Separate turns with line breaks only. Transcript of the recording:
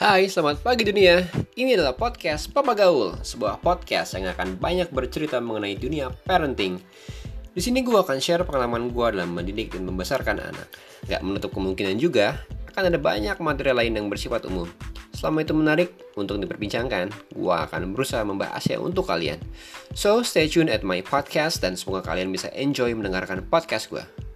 Hai, selamat pagi dunia. Ini adalah podcast Papa Gaul, sebuah podcast yang akan banyak bercerita mengenai dunia parenting. Di sini gue akan share pengalaman gue dalam mendidik dan membesarkan anak. Gak menutup kemungkinan juga akan ada banyak materi lain yang bersifat umum. Selama itu menarik untuk diperbincangkan, gue akan berusaha membahasnya untuk kalian. So, stay tune at my podcast dan semoga kalian bisa enjoy mendengarkan podcast gue.